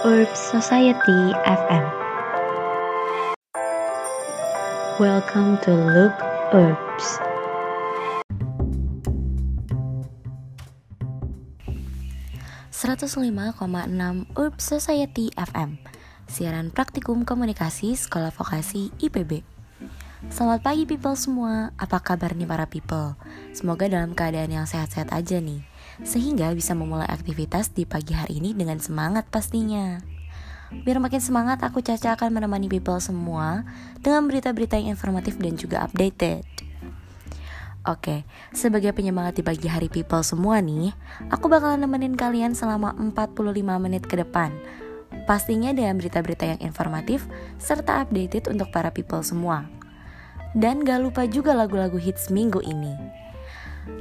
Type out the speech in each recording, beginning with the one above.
Urb Society FM. Welcome to Look Urbs. enam Urb Society FM Siaran Praktikum Komunikasi Sekolah Vokasi IPB Selamat pagi people semua, apa kabar nih para people? Semoga dalam keadaan yang sehat-sehat aja nih Sehingga bisa memulai aktivitas di pagi hari ini dengan semangat pastinya Biar makin semangat, aku Caca akan menemani people semua Dengan berita-berita yang informatif dan juga updated Oke, sebagai penyemangat di pagi hari people semua nih Aku bakalan nemenin kalian selama 45 menit ke depan Pastinya dengan berita-berita yang informatif serta updated untuk para people semua. Dan gak lupa juga lagu-lagu hits minggu ini.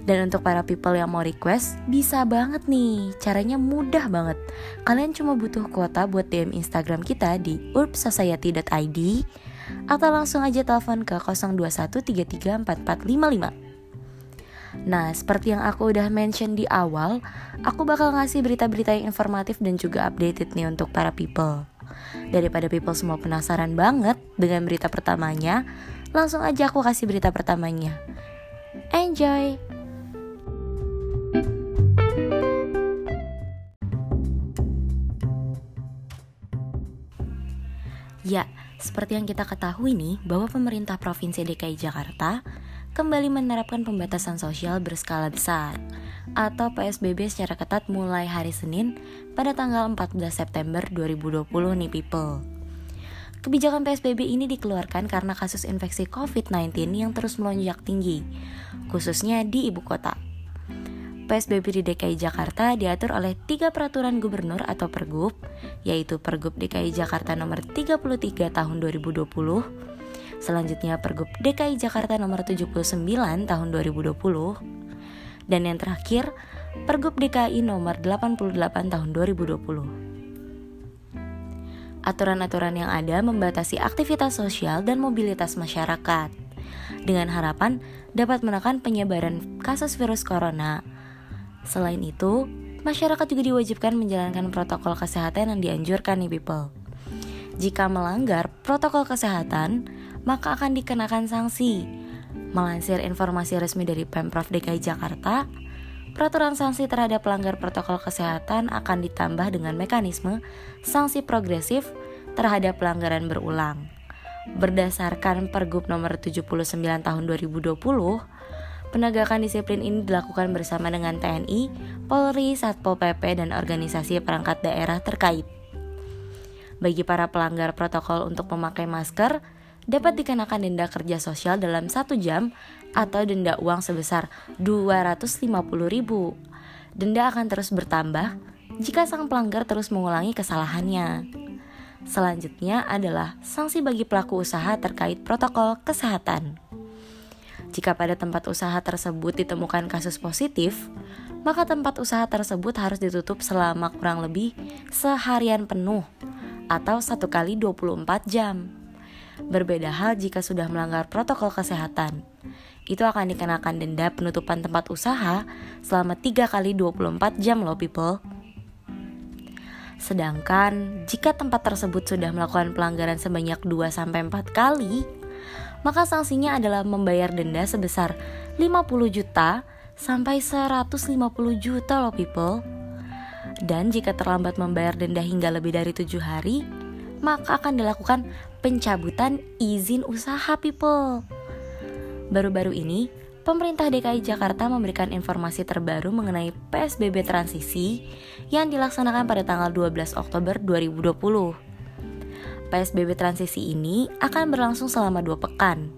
Dan untuk para people yang mau request, bisa banget nih. Caranya mudah banget. Kalian cuma butuh kuota buat DM Instagram kita di urbsociety.id atau langsung aja telepon ke 021334455. Nah, seperti yang aku udah mention di awal, aku bakal ngasih berita-berita yang informatif dan juga updated nih untuk para people. Daripada people semua penasaran banget dengan berita pertamanya, Langsung aja aku kasih berita pertamanya. Enjoy! Ya, seperti yang kita ketahui nih, bahwa pemerintah Provinsi DKI Jakarta kembali menerapkan pembatasan sosial berskala besar atau PSBB secara ketat mulai hari Senin pada tanggal 14 September 2020 nih people. Kebijakan PSBB ini dikeluarkan karena kasus infeksi COVID-19 yang terus melonjak tinggi, khususnya di ibu kota. PSBB di DKI Jakarta diatur oleh tiga peraturan gubernur atau pergub, yaitu Pergub DKI Jakarta nomor 33 tahun 2020, selanjutnya Pergub DKI Jakarta nomor 79 tahun 2020, dan yang terakhir Pergub DKI nomor 88 tahun 2020. Aturan-aturan yang ada membatasi aktivitas sosial dan mobilitas masyarakat, dengan harapan dapat menekan penyebaran kasus virus corona. Selain itu, masyarakat juga diwajibkan menjalankan protokol kesehatan yang dianjurkan nih people. Jika melanggar protokol kesehatan, maka akan dikenakan sanksi. Melansir informasi resmi dari Pemprov DKI Jakarta, peraturan sanksi terhadap pelanggar protokol kesehatan akan ditambah dengan mekanisme sanksi progresif terhadap pelanggaran berulang. Berdasarkan Pergub nomor 79 tahun 2020, penegakan disiplin ini dilakukan bersama dengan TNI, Polri, Satpol PP, dan organisasi perangkat daerah terkait. Bagi para pelanggar protokol untuk memakai masker, dapat dikenakan denda kerja sosial dalam satu jam atau denda uang sebesar 250 ribu. Denda akan terus bertambah jika sang pelanggar terus mengulangi kesalahannya. Selanjutnya adalah sanksi bagi pelaku usaha terkait protokol kesehatan. Jika pada tempat usaha tersebut ditemukan kasus positif, maka tempat usaha tersebut harus ditutup selama kurang lebih seharian penuh atau satu kali 24 jam. Berbeda hal jika sudah melanggar protokol kesehatan. Itu akan dikenakan denda penutupan tempat usaha selama 3 kali 24 jam loh people. Sedangkan jika tempat tersebut sudah melakukan pelanggaran sebanyak 2-4 kali, maka sanksinya adalah membayar denda sebesar 50 juta sampai 150 juta loh people. Dan jika terlambat membayar denda hingga lebih dari 7 hari, maka akan dilakukan pencabutan izin usaha people. Baru-baru ini, pemerintah DKI Jakarta memberikan informasi terbaru mengenai PSBB transisi yang dilaksanakan pada tanggal 12 Oktober 2020. PSBB transisi ini akan berlangsung selama dua pekan,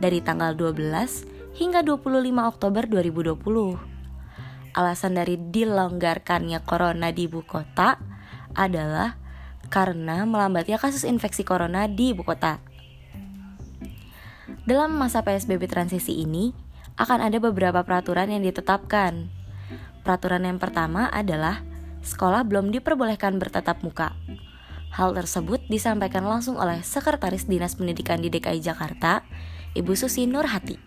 dari tanggal 12 hingga 25 Oktober 2020. Alasan dari dilonggarkannya corona di ibu kota adalah karena melambatnya kasus infeksi corona di ibu kota. Dalam masa PSBB transisi ini, akan ada beberapa peraturan yang ditetapkan. Peraturan yang pertama adalah sekolah belum diperbolehkan bertatap muka. Hal tersebut disampaikan langsung oleh Sekretaris Dinas Pendidikan di DKI Jakarta, Ibu Susi Nurhati.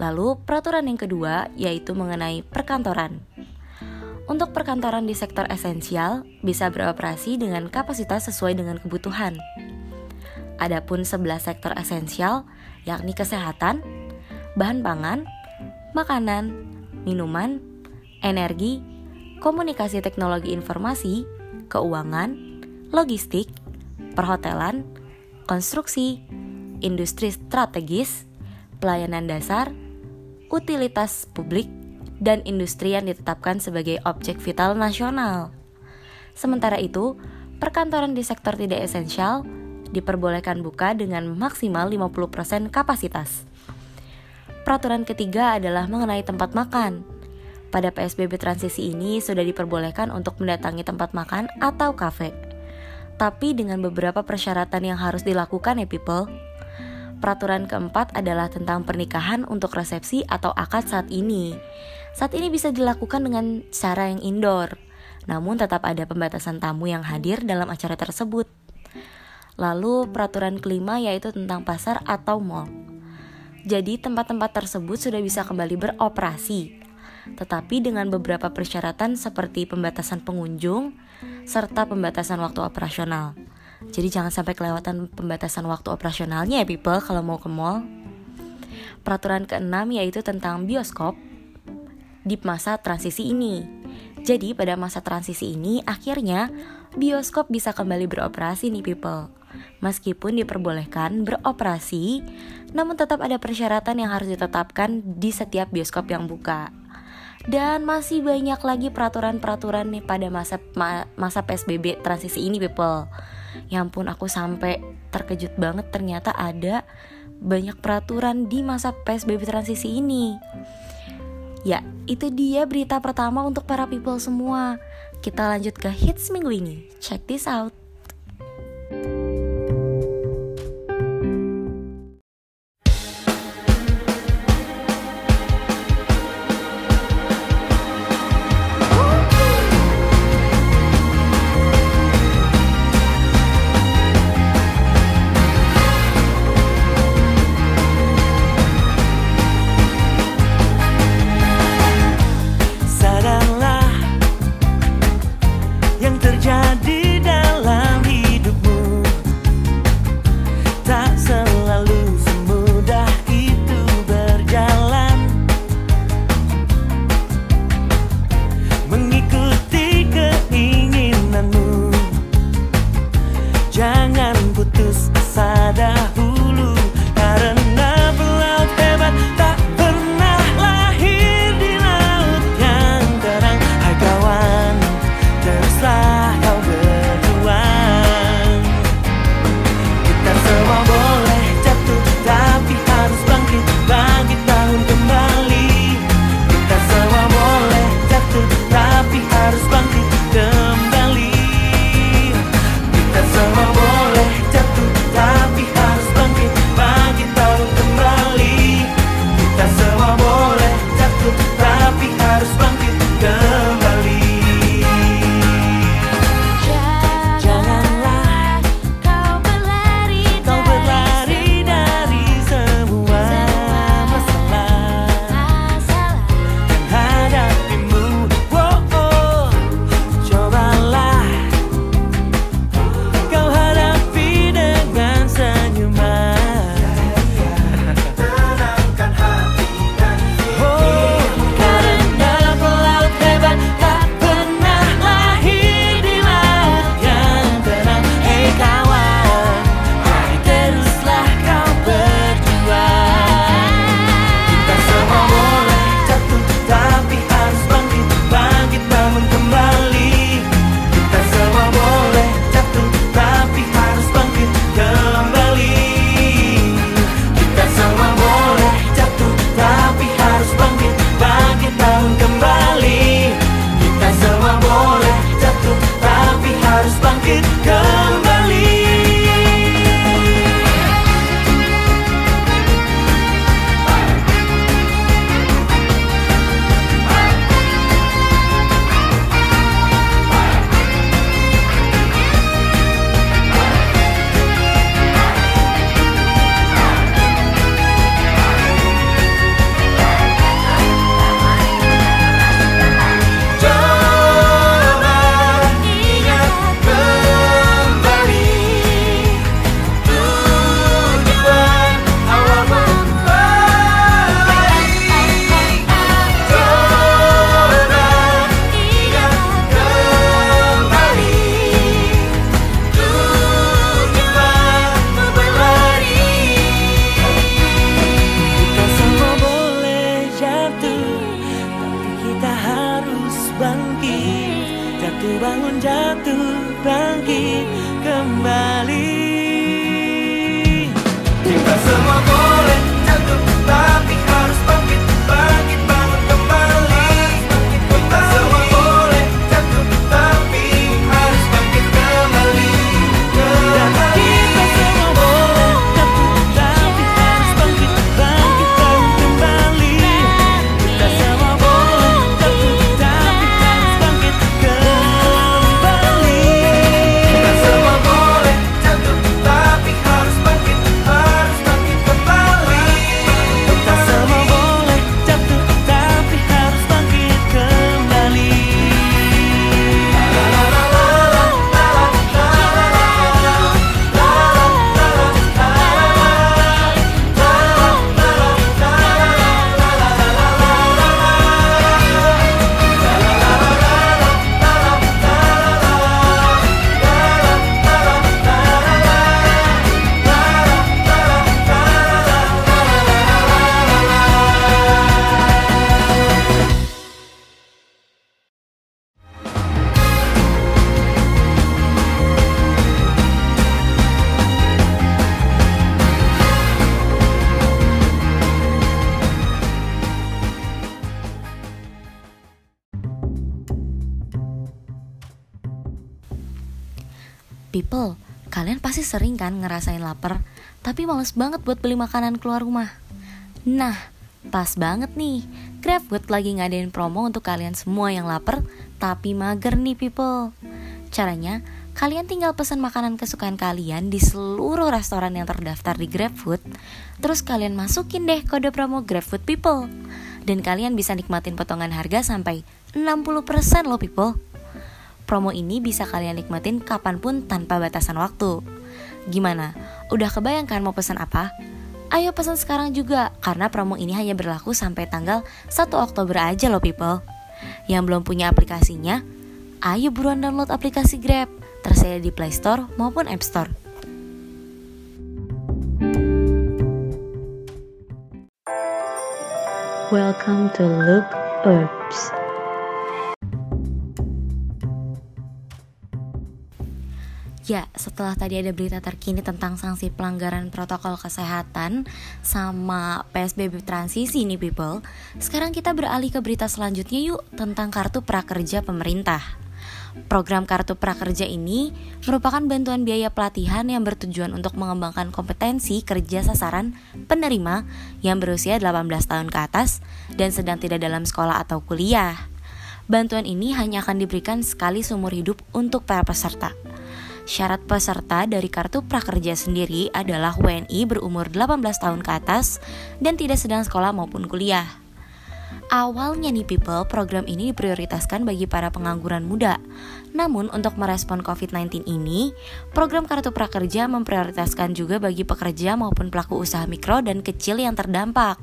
Lalu, peraturan yang kedua yaitu mengenai perkantoran. Untuk perkantoran di sektor esensial bisa beroperasi dengan kapasitas sesuai dengan kebutuhan. Adapun 11 sektor esensial yakni kesehatan, bahan pangan, makanan, minuman, energi, komunikasi teknologi informasi, keuangan, logistik, perhotelan, konstruksi, industri strategis, pelayanan dasar, utilitas publik, dan industri yang ditetapkan sebagai objek vital nasional. Sementara itu, perkantoran di sektor tidak esensial diperbolehkan buka dengan maksimal 50% kapasitas. Peraturan ketiga adalah mengenai tempat makan. Pada PSBB transisi ini sudah diperbolehkan untuk mendatangi tempat makan atau kafe. Tapi dengan beberapa persyaratan yang harus dilakukan ya people. Peraturan keempat adalah tentang pernikahan untuk resepsi atau akad saat ini. Saat ini bisa dilakukan dengan cara yang indoor, namun tetap ada pembatasan tamu yang hadir dalam acara tersebut. Lalu peraturan kelima yaitu tentang pasar atau mall. Jadi tempat-tempat tersebut sudah bisa kembali beroperasi, tetapi dengan beberapa persyaratan seperti pembatasan pengunjung serta pembatasan waktu operasional. Jadi jangan sampai kelewatan pembatasan waktu operasionalnya ya people kalau mau ke mall. Peraturan keenam yaitu tentang bioskop di masa transisi ini. Jadi pada masa transisi ini akhirnya bioskop bisa kembali beroperasi nih people. Meskipun diperbolehkan beroperasi, namun tetap ada persyaratan yang harus ditetapkan di setiap bioskop yang buka. Dan masih banyak lagi peraturan-peraturan nih pada masa ma masa PSBB transisi ini people Ya ampun aku sampai terkejut banget ternyata ada banyak peraturan di masa PSBB transisi ini. Ya, itu dia berita pertama untuk para people semua. Kita lanjut ke hits minggu ini. Check this out. Sering kan ngerasain lapar, tapi males banget buat beli makanan keluar rumah. Nah, pas banget nih, GrabFood lagi ngadain promo untuk kalian semua yang lapar, tapi mager nih people. Caranya, kalian tinggal pesan makanan kesukaan kalian di seluruh restoran yang terdaftar di GrabFood, terus kalian masukin deh kode promo GrabFood People. Dan kalian bisa nikmatin potongan harga sampai 60% loh people. Promo ini bisa kalian nikmatin kapan pun tanpa batasan waktu. Gimana? Udah kebayangkan mau pesan apa? Ayo pesan sekarang juga, karena promo ini hanya berlaku sampai tanggal 1 Oktober aja loh people. Yang belum punya aplikasinya, ayo buruan download aplikasi Grab, tersedia di Play Store maupun App Store. Welcome to Look Herbs. Ya, setelah tadi ada berita terkini tentang sanksi pelanggaran protokol kesehatan sama PSBB transisi nih people, sekarang kita beralih ke berita selanjutnya yuk tentang kartu prakerja pemerintah. Program Kartu Prakerja ini merupakan bantuan biaya pelatihan yang bertujuan untuk mengembangkan kompetensi kerja sasaran penerima yang berusia 18 tahun ke atas dan sedang tidak dalam sekolah atau kuliah. Bantuan ini hanya akan diberikan sekali seumur hidup untuk para peserta. Syarat peserta dari kartu prakerja sendiri adalah WNI berumur 18 tahun ke atas dan tidak sedang sekolah maupun kuliah. Awalnya nih people, program ini diprioritaskan bagi para pengangguran muda. Namun untuk merespon COVID-19 ini, program Kartu Prakerja memprioritaskan juga bagi pekerja maupun pelaku usaha mikro dan kecil yang terdampak.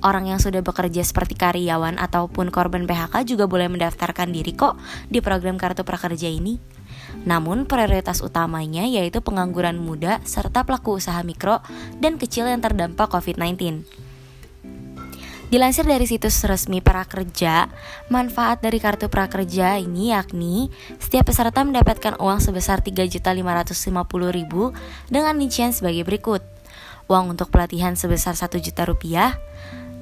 Orang yang sudah bekerja seperti karyawan ataupun korban PHK juga boleh mendaftarkan diri kok di program Kartu Prakerja ini. Namun prioritas utamanya yaitu pengangguran muda serta pelaku usaha mikro dan kecil yang terdampak COVID-19. Dilansir dari situs resmi Prakerja, manfaat dari kartu prakerja ini yakni setiap peserta mendapatkan uang sebesar 3.550.000 dengan rincian sebagai berikut. Uang untuk pelatihan sebesar 1 juta rupiah,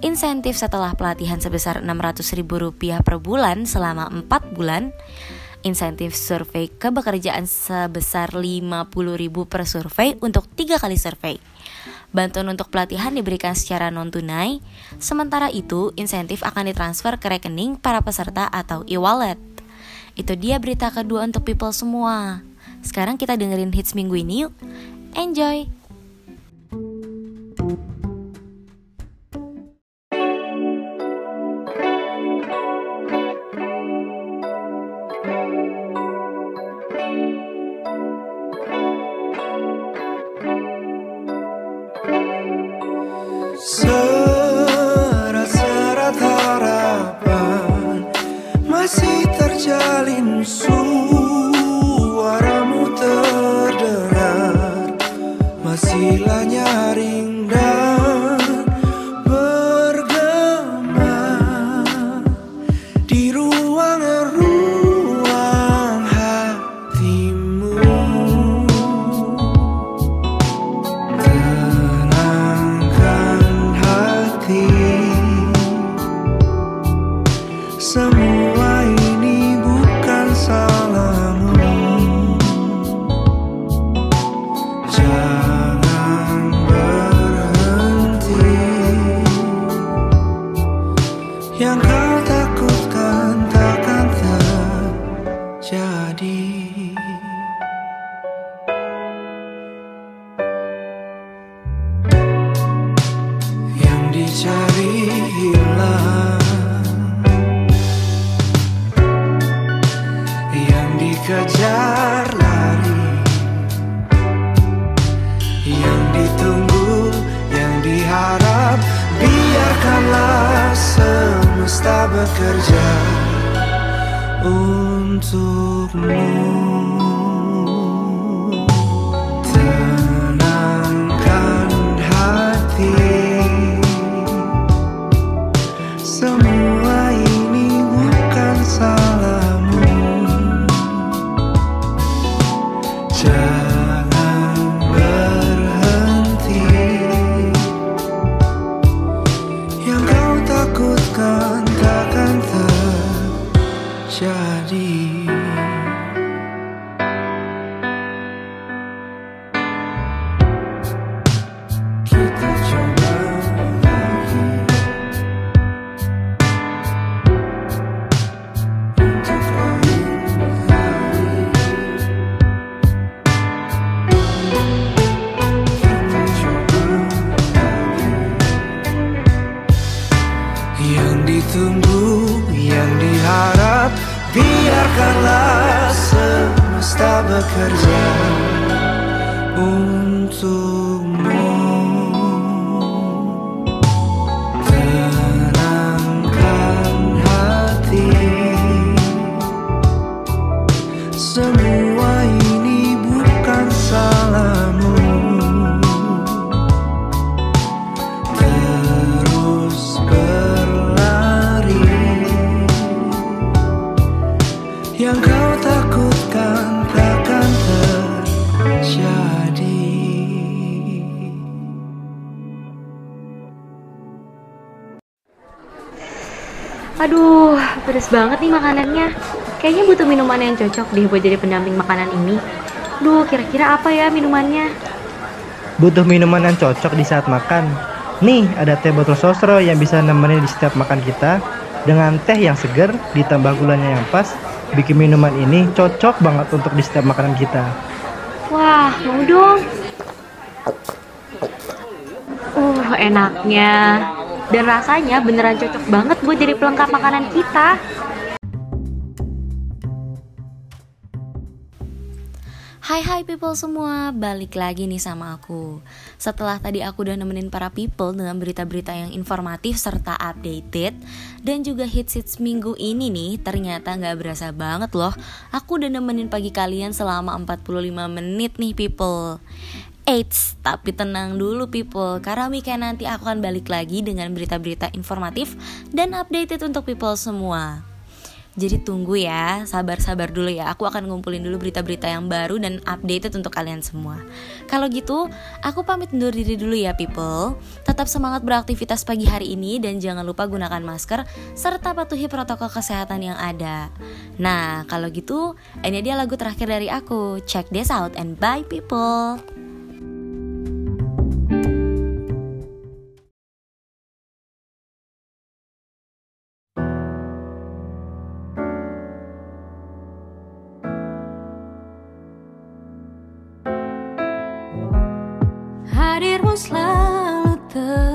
insentif setelah pelatihan sebesar 600.000 rupiah per bulan selama 4 bulan, insentif survei kebekerjaan sebesar 50.000 per survei untuk tiga kali survei. Bantuan untuk pelatihan diberikan secara non-tunai, sementara itu insentif akan ditransfer ke rekening para peserta atau e-wallet. Itu dia berita kedua untuk people semua. Sekarang kita dengerin hits minggu ini yuk. Enjoy! so Yeah. Yang ditunggu, yang diharap Biarkanlah semesta bekerja Untukmu Aduh, pedes banget nih makanannya. Kayaknya butuh minuman yang cocok deh buat jadi pendamping makanan ini. Duh, kira-kira apa ya minumannya? Butuh minuman yang cocok di saat makan. Nih, ada teh botol sosro yang bisa nemenin di setiap makan kita. Dengan teh yang seger, ditambah gulanya yang pas, bikin minuman ini cocok banget untuk di setiap makanan kita. Wah, mau dong. Uh, enaknya. Dan rasanya beneran cocok banget buat jadi pelengkap makanan kita. Hai hai people semua, balik lagi nih sama aku. Setelah tadi aku udah nemenin para people dengan berita-berita yang informatif serta updated Dan juga hits-hits minggu ini nih, ternyata nggak berasa banget loh. Aku udah nemenin pagi kalian selama 45 menit nih people Eits, tapi tenang dulu people Karena weekend nanti aku akan balik lagi dengan berita-berita informatif dan updated untuk people semua jadi tunggu ya, sabar-sabar dulu ya. Aku akan ngumpulin dulu berita-berita yang baru dan updated untuk kalian semua. Kalau gitu, aku pamit undur diri dulu ya people. Tetap semangat beraktivitas pagi hari ini dan jangan lupa gunakan masker serta patuhi protokol kesehatan yang ada. Nah, kalau gitu, ini dia lagu terakhir dari aku. Check this out and bye people. selalu ter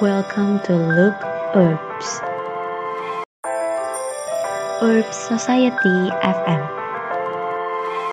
Welcome to Look Herbs. Herbs Society FM.